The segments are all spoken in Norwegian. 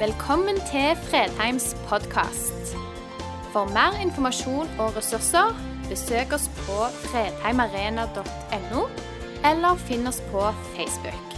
Velkommen til Fredheims podkast. For mer informasjon og ressurser, besøk oss på fredheimarena.no, eller finn oss på Facebook.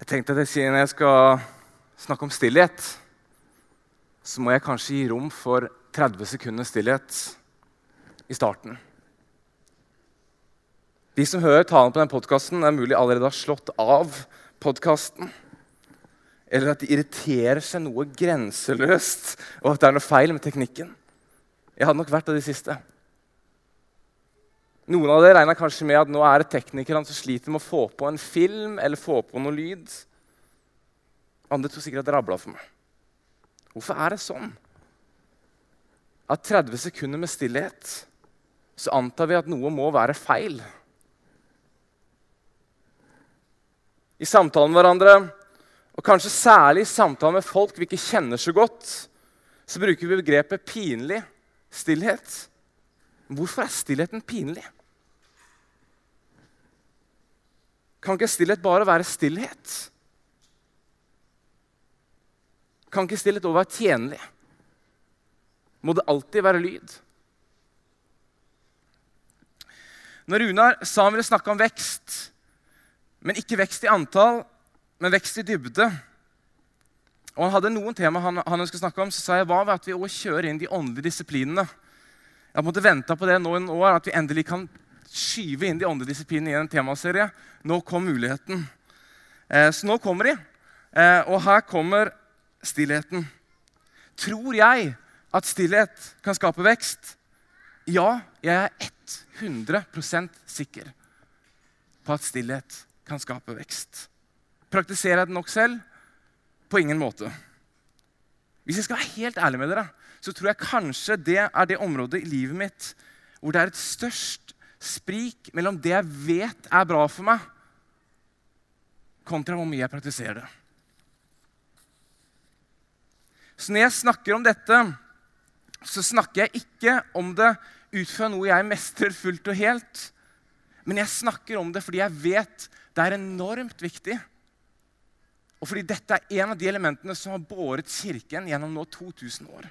Jeg tenkte at siden jeg skal snakke om stillhet, så må jeg kanskje gi rom for 30 sekunder stillhet i starten. De som hører talen på den podkasten, er mulig allerede har slått av podkasten. Eller at de irriterer seg noe grenseløst, og at det er noe feil med teknikken. Jeg hadde nok vært av de siste. Noen av dere regner kanskje med at nå er det teknikerne som sliter med å få på en film eller få på noe lyd. Andre tror sikkert at det rabla for meg. Hvorfor er det sånn? At 30 sekunder med stillhet, så antar vi at noe må være feil. I samtalen med hverandre, og kanskje særlig i samtalen med folk vi ikke kjenner så godt, så bruker vi begrepet pinlig stillhet. Hvorfor er stillheten pinlig? Kan ikke stillhet bare være stillhet? Kan ikke stillhet òg være tjenlig? Må det alltid være lyd? Når Runar sa han ville snakke om vekst, men ikke vekst i antall, men vekst i dybde og Han hadde noen tema han, han ønsket å snakke om, så sa jeg hva ved at vi også kjører inn de åndelige disiplinene? Jeg har måttet vente på det nå i år, at vi endelig kan skyve inn de andre disiplinene i en temaserie. Nå kom muligheten. Eh, så nå kommer de. Eh, og her kommer stillheten. Tror jeg at stillhet kan skape vekst? Ja, jeg er 100% sikker på at stillhet kan skape vekst. Praktiserer jeg det nok selv? På ingen måte. Hvis jeg skal være helt ærlig med dere, så tror jeg kanskje det er det området i livet mitt hvor det er et størst sprik mellom det jeg vet er bra for meg, kontra hvor mye jeg praktiserer det. Så når jeg snakker om dette, så snakker jeg ikke om det ut fra noe jeg mestrer fullt og helt. Men jeg snakker om det fordi jeg vet det er enormt viktig. Og fordi dette er en av de elementene som har båret Kirken gjennom nå 2000 år.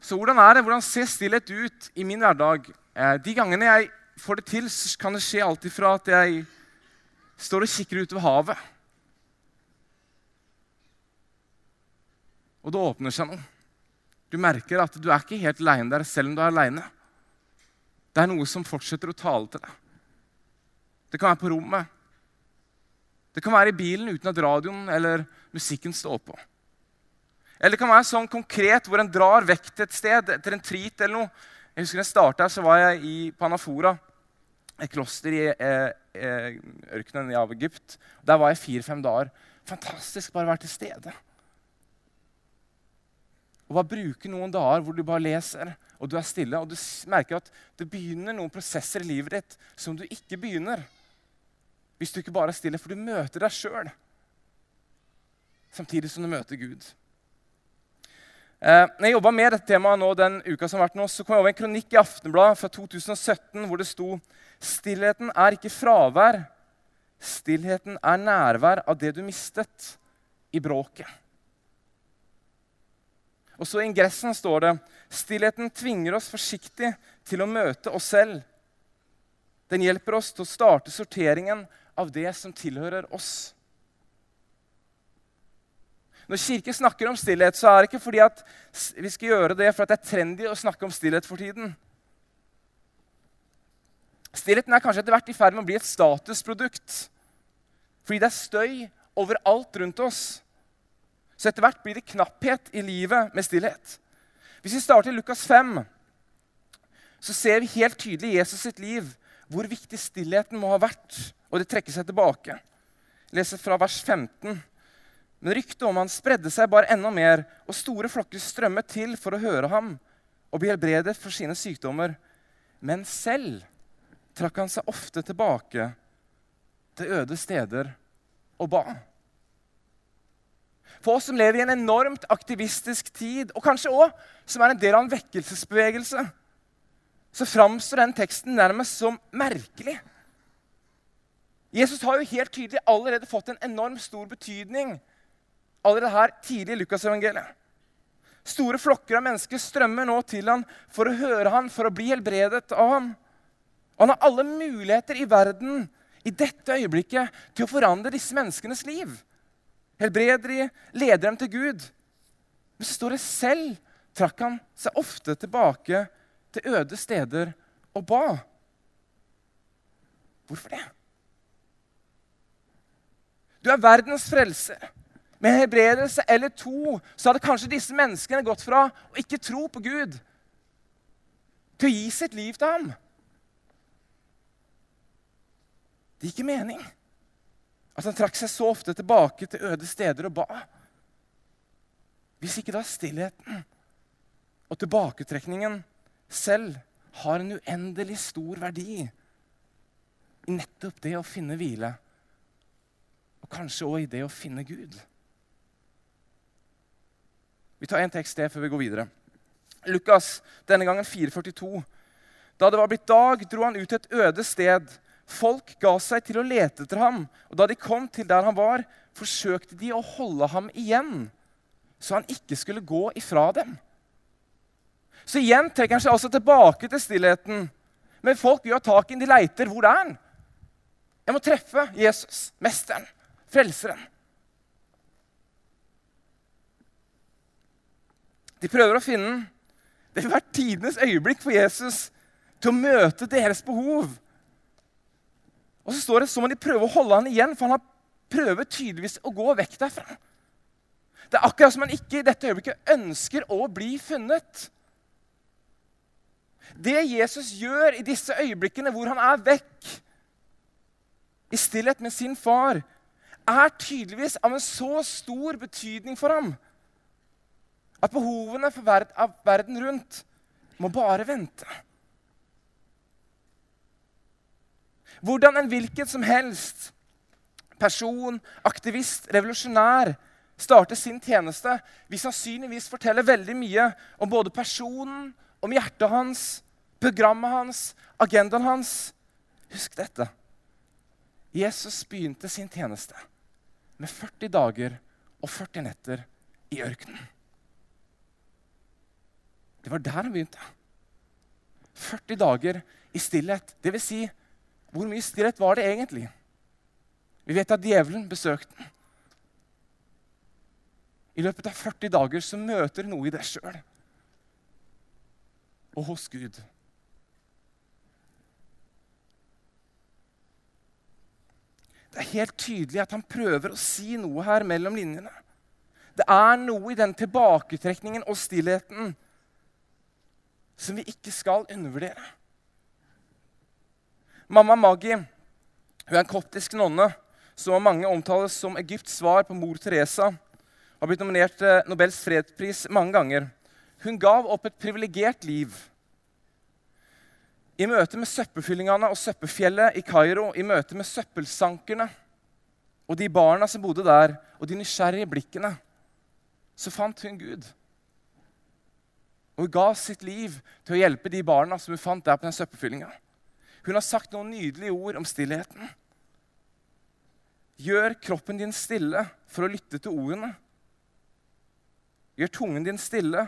Så hvordan er det? Hvordan ser stillhet ut i min hverdag? Eh, de gangene jeg får det til, så kan det skje alt ifra at jeg står og kikker utover havet. Og det åpner seg noe. Du merker at du er ikke helt aleine der selv om du er aleine. Det er noe som fortsetter å tale til deg. Det kan være på rommet. Det kan være i bilen uten at radioen eller musikken står på. Eller det kan være sånn konkret hvor en drar vekk til et sted etter en trit eller noe. Jeg husker jeg starta, så var jeg i Panafora, et kloster i eh, eh, ørkenen av Egypt. Der var jeg fire-fem dager. Fantastisk bare å være til stede. Og bare bruke noen dager hvor du bare leser og du er stille. Og du merker at det begynner noen prosesser i livet ditt som du ikke begynner hvis du ikke bare er stille, for du møter deg sjøl samtidig som du møter Gud. Eh, når jeg jobba med dette temaet nå, den uka som har vært nå, så kom jeg over en kronikk i Aftenbladet fra 2017 hvor det sto Stillheten er ikke fravær. Stillheten er nærvær av det du mistet i bråket. Og så I ingressen står det stillheten tvinger oss forsiktig til å møte oss selv. Den hjelper oss til å starte sorteringen av det som tilhører oss. Når Kirken snakker om stillhet, så er det ikke fordi at vi skal gjøre det for at det er trendy å snakke om stillhet for tiden. Stillheten er kanskje etter hvert i ferd med å bli et statusprodukt. Fordi det er støy overalt rundt oss. Så etter hvert blir det knapphet i livet med stillhet. Hvis vi starter i Lukas 5, så ser vi helt tydelig i Jesus sitt liv, hvor viktig stillheten må ha vært, og det trekker seg tilbake. Leser fra vers 15. Men ryktet om han spredde seg bare enda mer, og store flokker strømmet til for å høre ham og bli helbredet for sine sykdommer. Men selv trakk han seg ofte tilbake til øde steder og ba. For oss som lever i en enormt aktivistisk tid, og kanskje òg som er en del av en vekkelsesbevegelse, så framstår den teksten nærmest som merkelig. Jesus har jo helt tydelig allerede fått en enormt stor betydning allerede her tidlig i Lukasevangeliet. Store flokker av mennesker strømmer nå til han for å høre han, for å bli helbredet av. Og han har alle muligheter i verden i dette øyeblikket til å forandre disse menneskenes liv. Helbreder de, leder dem til Gud. Men så står det selv trakk han seg ofte tilbake til øde steder og ba. Hvorfor det? Du er verdens frelser. Med en helbredelse eller to så hadde kanskje disse menneskene gått fra å ikke tro på Gud til å gi sitt liv til ham. Det gir ikke mening at han trakk seg så ofte tilbake til øde steder og ba. Hvis ikke da stillheten og tilbaketrekningen selv har en uendelig stor verdi i nettopp det å finne hvile, og kanskje òg i det å finne Gud. Vi tar en tekst til før vi går videre. Lukas, denne gangen 442. Da det var blitt dag, dro han ut til et øde sted Folk ga seg til å lete etter ham, og da de kom til der han var, forsøkte de å holde ham igjen, så han ikke skulle gå ifra dem. Så igjen trekker han seg altså tilbake til stillheten. Men folk gjør tak i ham, de leiter. Hvor er han? Jeg må treffe Jesus, mesteren, frelseren. De prøver å finne den. Det vil være tidenes øyeblikk for Jesus til å møte deres behov. Og så står det så må de prøve å holde han igjen, for han har prøver tydeligvis å gå vekk derfra. Det er akkurat som han ikke i dette øyeblikket ønsker å bli funnet. Det Jesus gjør i disse øyeblikkene hvor han er vekk i stillhet med sin far, er tydeligvis av en så stor betydning for ham at behovene for verden rundt må bare vente. Hvordan en hvilken som helst person, aktivist, revolusjonær starter sin tjeneste, vil sannsynligvis fortelle veldig mye om både personen, om hjertet hans, programmet hans, agendaen hans. Husk dette. Jesus begynte sin tjeneste med 40 dager og 40 netter i ørkenen. Det var der han begynte. 40 dager i stillhet. Det vil si hvor mye stillhet var det egentlig? Vi vet at djevelen besøkte den. I løpet av 40 dager så møter noe i deg sjøl og hos Gud. Det er helt tydelig at han prøver å si noe her mellom linjene. Det er noe i den tilbaketrekningen og stillheten som vi ikke skal undervurdere. Mamma Maggi hun er en koptisk nonne som av mange omtales som Egypts svar på mor Teresa. Har blitt nominert til Nobels fredspris mange ganger. Hun gav opp et privilegert liv. I møte med søppelfyllingene og søppelfjellet i Kairo, i møte med søppelsankerne og de barna som bodde der, og de nysgjerrige blikkene, så fant hun Gud. Og hun ga sitt liv til å hjelpe de barna som hun fant der på den søppelfyllinga. Hun har sagt noen nydelige ord om stillheten. Gjør kroppen din stille for å lytte til ordene. Gjør tungen din stille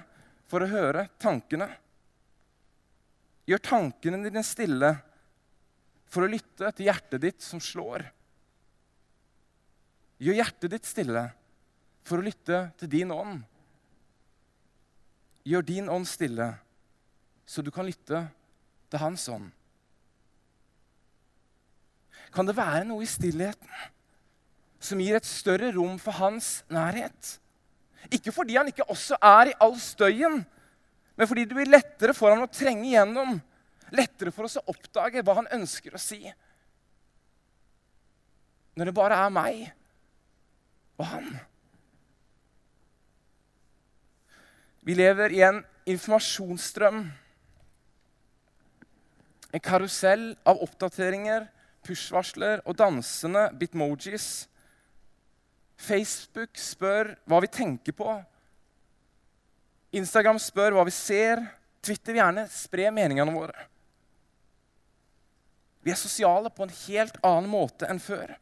for å høre tankene. Gjør tankene dine stille for å lytte til hjertet ditt som slår. Gjør hjertet ditt stille for å lytte til din ånd. Gjør din ånd stille, så du kan lytte til hans ånd. Kan det være noe i stillheten som gir et større rom for hans nærhet? Ikke fordi han ikke også er i all støyen, men fordi det blir lettere for ham å trenge igjennom lettere for oss å oppdage hva han ønsker å si. Når det bare er meg og han. Vi lever i en informasjonsstrøm. En karusell av oppdateringer, push-varsler og dansende bitmojis. Facebook spør hva vi tenker på. Instagram spør hva vi ser. Twitter gjerne spre meningene våre. Vi er sosiale på en helt annen måte enn før.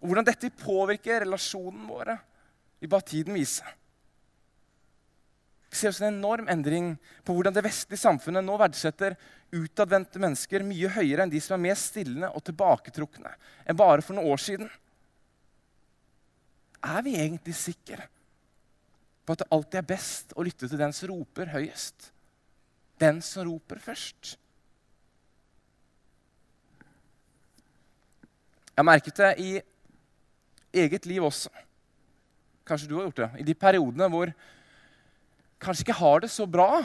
Og Hvordan dette påvirker relasjonen våre, vil bare tiden vise. Ser også en enorm endring på hvordan det vestlige samfunnet nå verdsetter utadvendte mennesker mye høyere enn de som er mer stillende og tilbaketrukne enn bare for noen år siden. Er vi egentlig sikre på at det alltid er best å lytte til den som roper høyest? Den som roper først? Jeg har merket det i eget liv også. Kanskje du har gjort det. I de periodene hvor kanskje ikke har det så bra.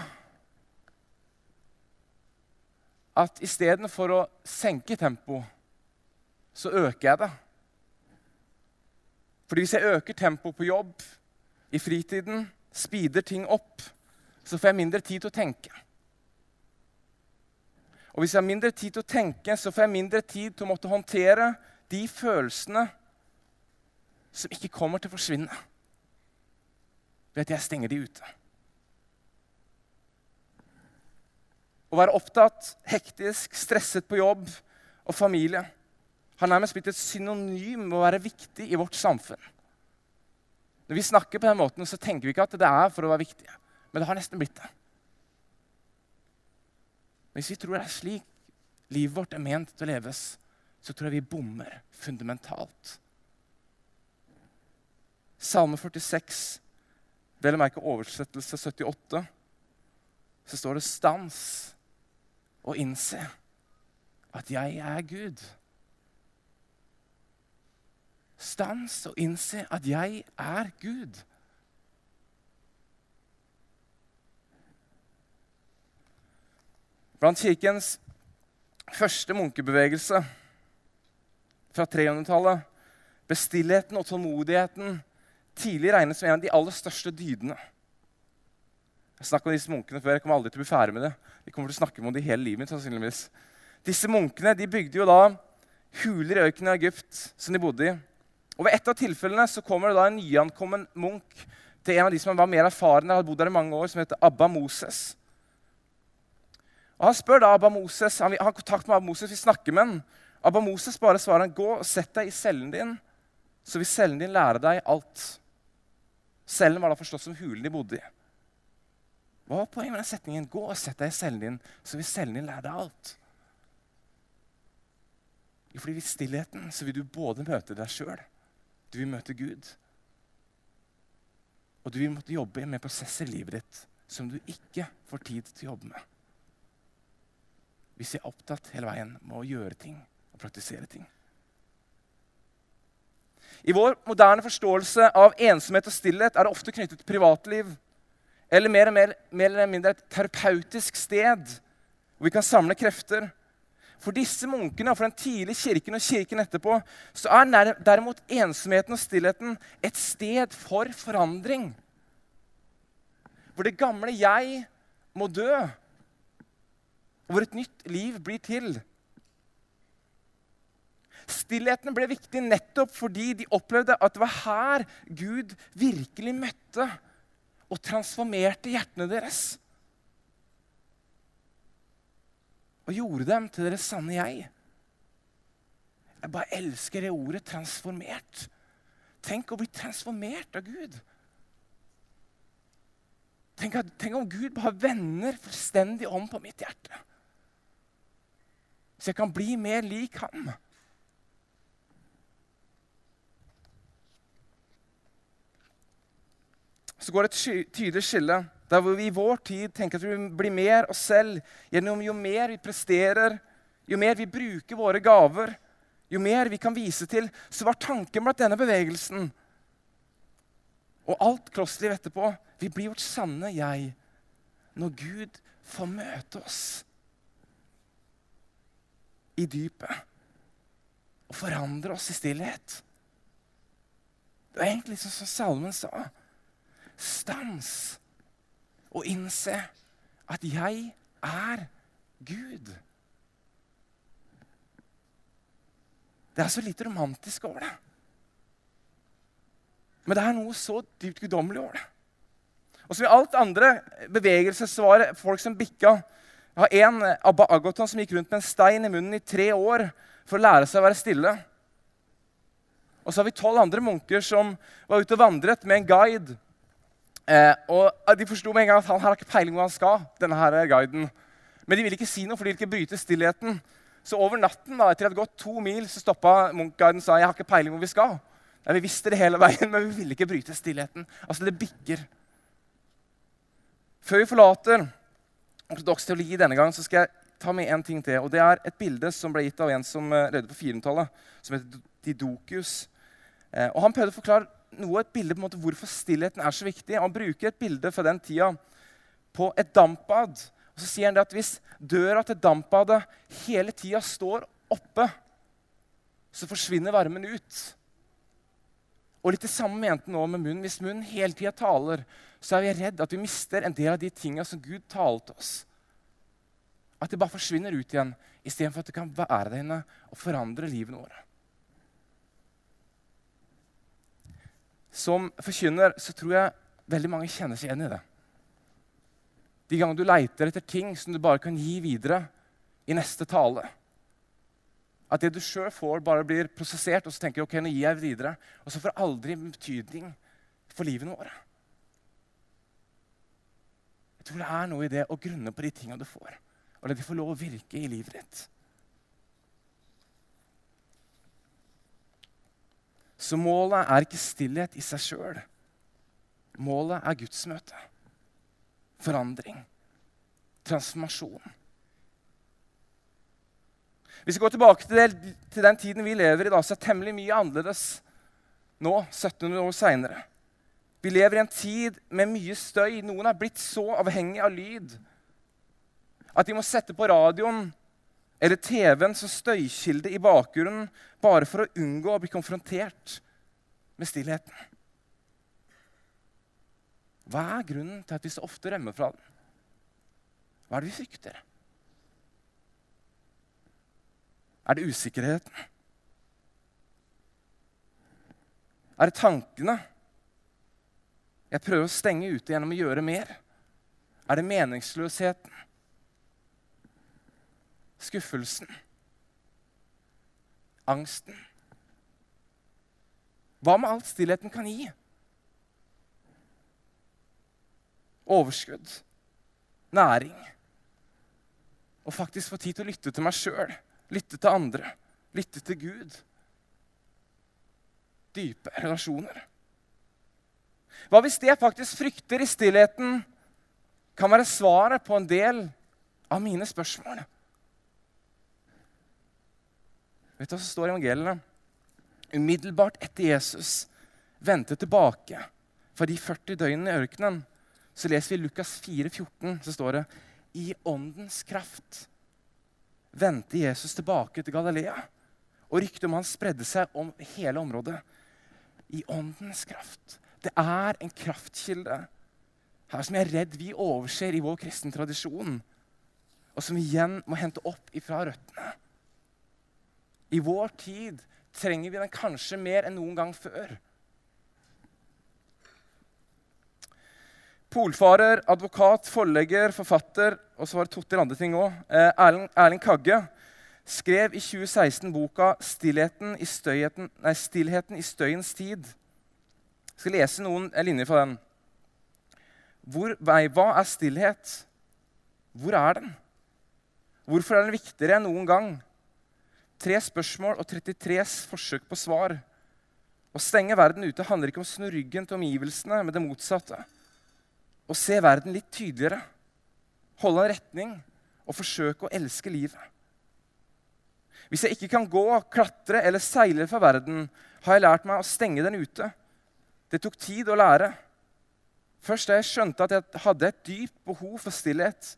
At istedenfor å senke tempoet, så øker jeg det. Fordi hvis jeg øker tempoet på jobb, i fritiden, speeder ting opp, så får jeg mindre tid til å tenke. Og hvis jeg har mindre tid til å tenke, så får jeg mindre tid til å måtte håndtere de følelsene som ikke kommer til å forsvinne ved at jeg stenger de ute. Å være opptatt, hektisk, stresset på jobb og familie har nærmest blitt et synonym med å være viktig i vårt samfunn. Når vi snakker på den måten, så tenker vi ikke at det er for å være viktig, Men det har nesten blitt det. Hvis vi tror det er slik livet vårt er ment til å leves, så tror jeg vi bommer fundamentalt. Salme 46, vel å merke oversettelse 78, så står det 'stans og innse at jeg er Gud'. Stans og innse at jeg er Gud. Blant kirkens første munkebevegelse fra 300-tallet ble stillheten og tålmodigheten tidlig regnet som en av de aller største dydene. Jeg snakket om disse munkene før. Jeg kommer aldri til å bli ferdig med det. Jeg kommer til å snakke om det hele livet mitt, sannsynligvis. Disse munkene de bygde jo da huler i ørkenen i Egypt som de bodde i. Og Ved et av tilfellene så kommer det da en nyankommen munk til en av de som var mer erfarne, hadde bodd der i mange år, som heter Abba Moses. Og Han spør da Abba Moses, han har kontakt med Abba Moses, vi snakker med han. Abba Moses bare svarer han, gå og sett deg i cellen din, så vil cellen din lære deg alt. Cellen var da forstått som hulen de bodde i. Hva var poenget med den setningen? Gå og sett deg i cellen din, så vil cellen din lære deg alt. Jo, fordi I stillheten så vil du både møte deg sjøl, du vil møte Gud. Og du vil måtte jobbe med prosesser i livet ditt som du ikke får tid til å jobbe med. Hvis vi er opptatt hele veien med å gjøre ting og praktisere ting. I vår moderne forståelse av ensomhet og stillhet er det ofte knyttet privatliv. Eller mer, mer, mer eller mindre et terapeutisk sted hvor vi kan samle krefter. For disse munkene og for den tidlige kirken og kirken etterpå så er derimot ensomheten og stillheten et sted for forandring. Hvor det gamle jeg må dø, og hvor et nytt liv blir til. Stillheten ble viktig nettopp fordi de opplevde at det var her Gud virkelig møtte og transformerte hjertene deres. Og gjorde dem til deres sanne jeg. Jeg bare elsker det ordet 'transformert'. Tenk å bli transformert av Gud. Tenk, at, tenk om Gud bare vender fullstendig om på mitt hjerte. Så jeg kan bli mer lik ham. Så går det et tydelig skille der hvor vi i vår tid tenker at vi blir mer oss selv gjennom jo mer vi presterer, jo mer vi bruker våre gaver, jo mer vi kan vise til. Så var tanken blant denne bevegelsen og alt klosterliv etterpå Vi blir vårt sanne jeg når Gud får møte oss. i dypet og forandre oss i stillhet. Det er egentlig sånn som salmen sa. Stans og innse at jeg er Gud. Det er så litt romantisk over det. Men det er noe så dypt guddommelig over det. Og som i alt andre bevegelser så var det folk som bikka. Jeg har en Abba Agoton som gikk rundt med en stein i munnen i tre år for å lære seg å være stille. Og så har vi tolv andre munker som var ute og vandret med en guide. Eh, og De forsto med en gang at han har ikke peiling hvor han skal. denne her guiden. Men de ville ikke si noe, for de ville ikke bryte stillheten. Så over natten, da, etter at det hadde gått to mil, så stoppa munkguiden og sa jeg har ikke peiling hvor vi skal. Ja, vi visste det hele veien, men vi ville ikke bryte stillheten. Altså, det bikker. Før vi forlater ortodoks teologi denne gang, så skal jeg ta med en ting til. og Det er et bilde som ble gitt av en som uh, levde på 400-tallet, som heter Didokius. Eh, og Han prøvde å forklare noe, et bilde på en måte hvorfor stillheten er så viktig. Han bruker et bilde fra den tida på et dampbad. Og så sier han at Hvis døra til dampbadet hele tida står oppe, så forsvinner varmen ut. Og litt det samme mente han med munnen. Hvis munnen hele tida taler, så er vi redd at vi mister en del av de tinga som Gud talte oss. At det bare forsvinner ut igjen, istedenfor at det kan være der inne og forandre livet våre. Som forkynner så tror jeg veldig mange kjenner seg igjen i det. De gangene du leiter etter ting som du bare kan gi videre i neste tale. At det du sjøl får, bare blir prosessert, og så tenker du ok, nå gir jeg videre. Og så får det aldri betydning for livene våre. Jeg tror det er noe i det å grunne på de tingene du får, og la de får lov å virke i livet ditt. Så målet er ikke stillhet i seg sjøl. Målet er gudsmøte forandring, transformasjon. Hvis vi går tilbake til, det, til, den tiden vi lever i da, så er temmelig mye annerledes nå, 1700 år seinere. Vi lever i en tid med mye støy. Noen er blitt så avhengig av lyd at de må sette på radioen eller TV-en som støykilde i bakgrunnen bare for å unngå å bli konfrontert med stillheten. Hva er grunnen til at vi så ofte rømmer fra den? Hva er det vi frykter? Er det usikkerheten? Er det tankene jeg prøver å stenge ute gjennom å gjøre mer? Er det meningsløsheten? Skuffelsen? Angsten? Hva med alt stillheten kan gi? overskudd, næring. Og faktisk få tid til å lytte til meg sjøl, lytte til andre, lytte til Gud. Dype relasjoner. Hva hvis det jeg faktisk frykter i stillheten, kan være svaret på en del av mine spørsmål? Vet du hva som står i evangeliene? Umiddelbart etter Jesus vendte tilbake fra de 40 døgnene i ørkenen, så leser vi Lukas 4, 14, så står det i åndens kraft vendte Jesus tilbake til Galilea. Og ryktet om han spredde seg om hele området. I åndens kraft. Det er en kraftkilde her som jeg er redd vi overser i vår kristne tradisjon, og som vi igjen må hente opp ifra røttene. I vår tid trenger vi den kanskje mer enn noen gang før. Polfarer, advokat, forlegger, forfatter og så var det to-tre andre ting òg. Eh, Erling, Erling, Kagge skrev i 2016 boka 'Stillheten i, nei, 'Stillheten i støyens tid'. Jeg skal lese noen linjer fra den. Hvor, hva er stillhet? Hvor er den? Hvorfor er den viktigere enn noen gang? Tre spørsmål og 33 forsøk på svar. Å stenge verden ute handler ikke om å snu ryggen til omgivelsene, men det motsatte å se verden litt tydeligere, holde en retning og forsøke å elske livet. Hvis jeg ikke kan gå, klatre eller seile fra verden, har jeg lært meg å stenge den ute. Det tok tid å lære. Først da jeg skjønte at jeg hadde et dypt behov for stillhet,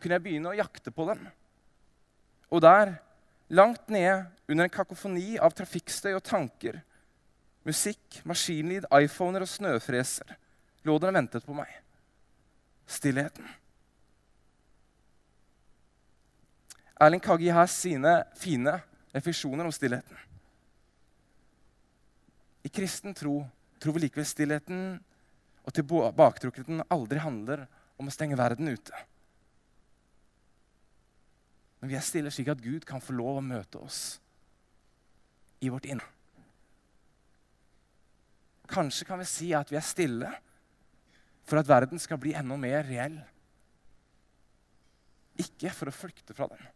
kunne jeg begynne å jakte på den. Og der, Langt nede under en kakofoni av trafikkstøy og tanker, musikk, maskinlyd, iPhoner og snøfreser lå den og ventet på meg. Stillheten. Erling Kagge her sine fine refleksjoner om stillheten. I kristen tro tror vi likevel stillheten og tilbaketrukkenheten aldri handler om å stenge verden ute. Men vi er stille slik at Gud kan få lov å møte oss i vårt indre. Kanskje kan vi si at vi er stille for at verden skal bli enda mer reell. Ikke for å flykte fra den.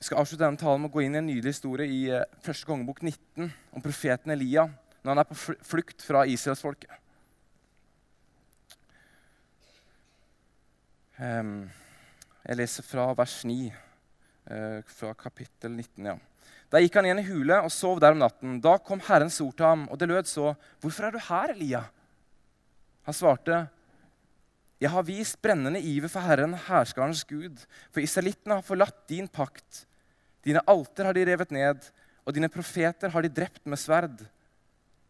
Jeg skal avslutte denne talen med å gå inn i en nydelig historie i eh, første kongebok 19 om profeten Elia når han er på flukt fra israelsfolket. Jeg leser fra vers 9, uh, eh, fra kapittel 19. ja. Da gikk han igjen i hule og sov der om natten. Da kom Herrens ord til ham, og det lød så.: Hvorfor er du her, Elia? Han svarte, Jeg har vist brennende iver for Herren, herskarens Gud, for israelittene har forlatt din pakt. Dine alter har de revet ned, og dine profeter har de drept med sverd.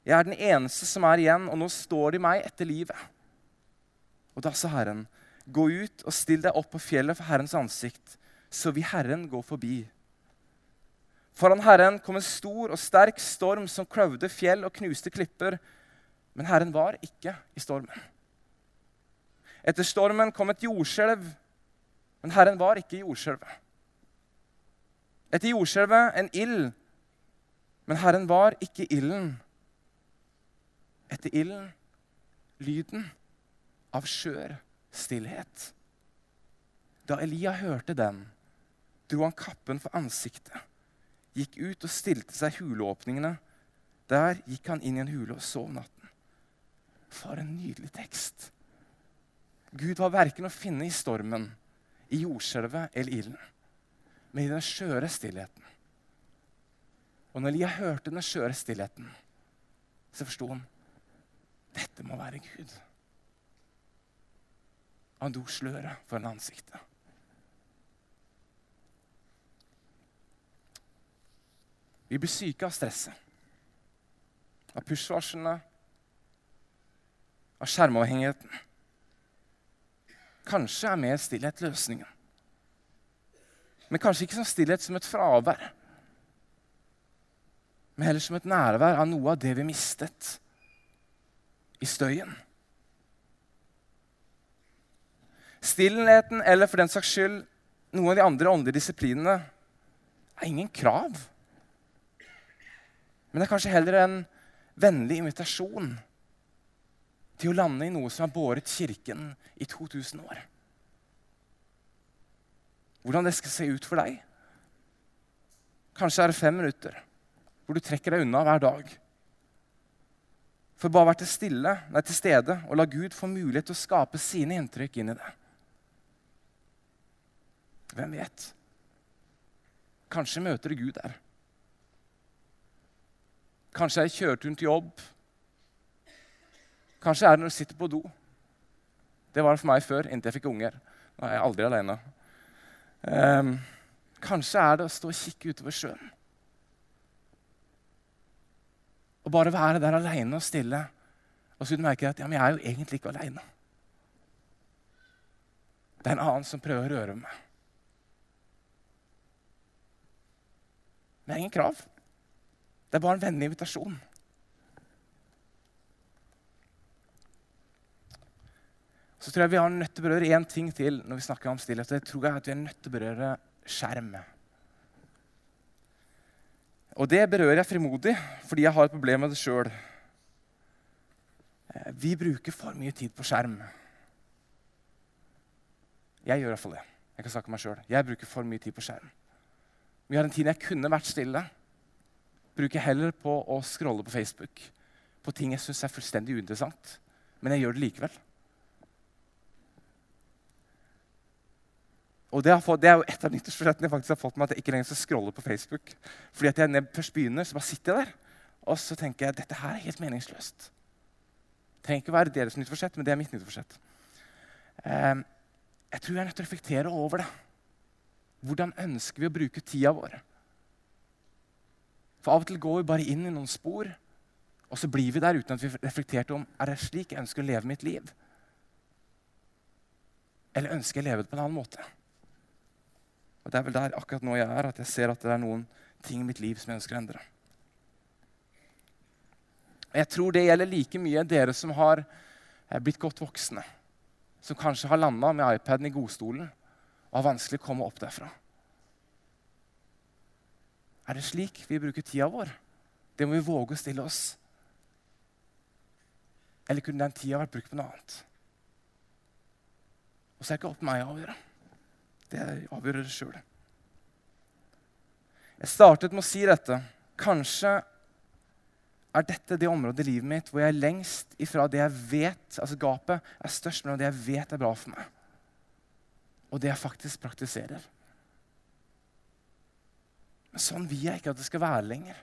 Jeg er den eneste som er igjen, og nå står de meg etter livet. Og da sa Herren, Gå ut og still deg opp på fjellet for Herrens ansikt, så vil Herren gå forbi. Foran Herren kom en stor og sterk storm som kløvde fjell og knuste klipper. Men Herren var ikke i stormen. Etter stormen kom et jordskjelv, men Herren var ikke i jordskjelvet. Etter jordskjelvet en ild, men Herren var ikke ilden. Etter ilden lyden av skjør stillhet. Da Elia hørte den, dro han kappen for ansiktet, gikk ut og stilte seg huleåpningene. Der gikk han inn i en hule og sov natten. For en nydelig tekst. Gud var verken å finne i stormen, i jordskjelvet eller ilden, men i den skjøre stillheten. Og når Elia hørte den skjøre stillheten, så forsto han dette må være Gud. Han dro sløret foran ansiktet. Vi blir syke av stresset, av push-varslene, av skjermavhengigheten. Kanskje er mer stillhet løsningen. Men kanskje ikke som stillhet som et fravær, men heller som et nærvær av noe av det vi mistet i støyen. Stillheten eller for den saks skyld noen av de andre åndelige disiplinene er ingen krav. Men det er kanskje heller en vennlig invitasjon til å lande i noe som har båret Kirken i 2000 år. Hvordan det skal se ut for deg? Kanskje er det fem minutter hvor du trekker deg unna hver dag. For bare å være til, stille, nei, til stede og la Gud få mulighet til å skape sine inntrykk inn i det. Hvem vet? Kanskje møter du Gud der. Kanskje er det kjøreturen til jobb. Kanskje er det når du sitter på do. Det var det for meg før, inntil jeg fikk unger. Nå er jeg aldri alene. Um, kanskje er det å stå og kikke utover sjøen. Og bare være der aleine og stille. Og så du merker at ja, men jeg er jo egentlig ikke aleine. Det er en annen som prøver å røre meg. Det er ingen krav. Det er bare en vennlig invitasjon. Så tror jeg vi har nødt til å berøre én ting til når vi snakker om stillhet. det tror jeg at vi er nødt til å berøre skjerm. Og det berører jeg frimodig fordi jeg har et problem med det sjøl. Eh, vi bruker for mye tid på skjerm. Jeg gjør iallfall det. Jeg kan snakke om meg sjøl. Jeg bruker for mye tid på skjerm. Mye har den tiden jeg kunne vært stille, bruker heller på å scrolle på Facebook. På ting jeg syns er fullstendig uinteressant. Men jeg gjør det likevel. Og det, fått, det, er jo et av nyttårsforsettene jeg faktisk har fått meg at jeg ikke lenger skal scrolle på Facebook. Fordi at jeg først begynner, så bare sitter jeg der. Og så tenker jeg dette her er helt meningsløst. Det trenger ikke å være deres nyttårsforsett, men det er mitt nyttårsforsett. eh, jeg tror jeg er nødt til å reflektere over det. Hvordan ønsker vi å bruke tida vår? For av og til går vi bare inn i noen spor, og så blir vi der uten at vi reflekterte om er det slik jeg ønsker å leve mitt liv. Eller ønsker jeg å leve det på en annen måte? Og Det er vel der akkurat nå jeg er, at jeg ser at det er noen ting i mitt liv som jeg ønsker å endre. Jeg tror det gjelder like mye dere som har eh, blitt godt voksne. Som kanskje har landa med iPaden i godstolen og har vanskelig å komme opp derfra. Er det slik vi bruker tida vår? Det må vi våge å stille oss. Eller kunne den tida vært brukt på noe annet? Og så er det ikke opp til meg å avgjøre. Det avgjør dere sjøl. Jeg startet med å si dette. Kanskje er dette det området i livet mitt hvor jeg er lengst ifra det jeg vet altså Gapet er størst mellom det jeg vet er bra for meg, og det jeg faktisk praktiserer. Men sånn vil jeg ikke at det skal være lenger.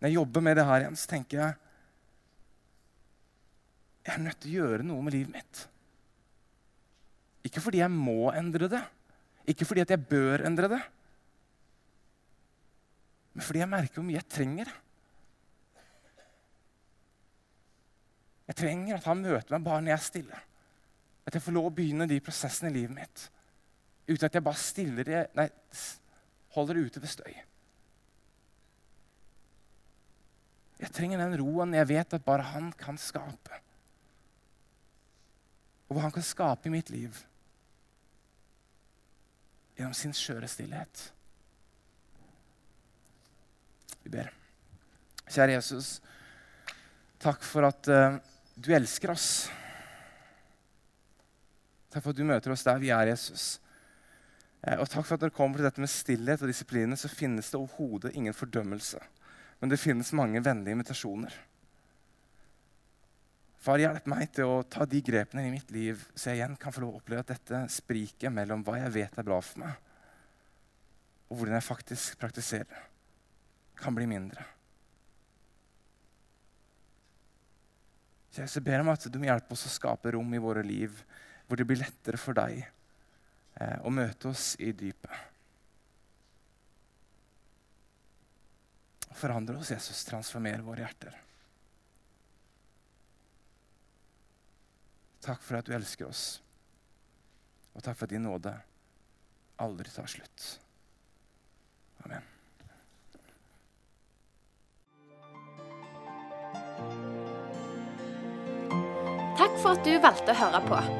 Når jeg jobber med det her igjen, så tenker jeg jeg er nødt til å gjøre noe med livet mitt. Ikke fordi jeg må endre det, ikke fordi jeg bør endre det, men fordi jeg merker hvor mye jeg trenger. Jeg trenger at han møter meg bare når jeg er stille. At jeg får lov å begynne de prosessene i livet mitt uten at jeg bare stiller det, nei, holder det ute ved støy. Jeg trenger den roen jeg vet at bare han kan skape. Og hva han kan skape i mitt liv gjennom sin skjøre stillhet. Vi ber. Kjære Jesus, takk for at uh, du elsker oss. Takk for at du møter oss der vi er, Jesus. Uh, og takk for at når det kommer til dette med stillhet og disipline, så finnes det overhodet ingen fordømmelse. Men det finnes mange vennlige invitasjoner. Far, hjelp meg til å ta de grepene i mitt liv, så jeg igjen kan få lov å oppleve at dette spriket mellom hva jeg vet er bra for meg, og hvordan jeg faktisk praktiserer, kan bli mindre. Så jeg ber om at du må hjelpe oss å skape rom i våre liv hvor det blir lettere for deg eh, å møte oss i dypet. Forandre oss, Jesus. Transformere våre hjerter. Takk for at du elsker oss. Og takk for at din nåde aldri tar slutt. Amen. Takk for at du valgte å høre på.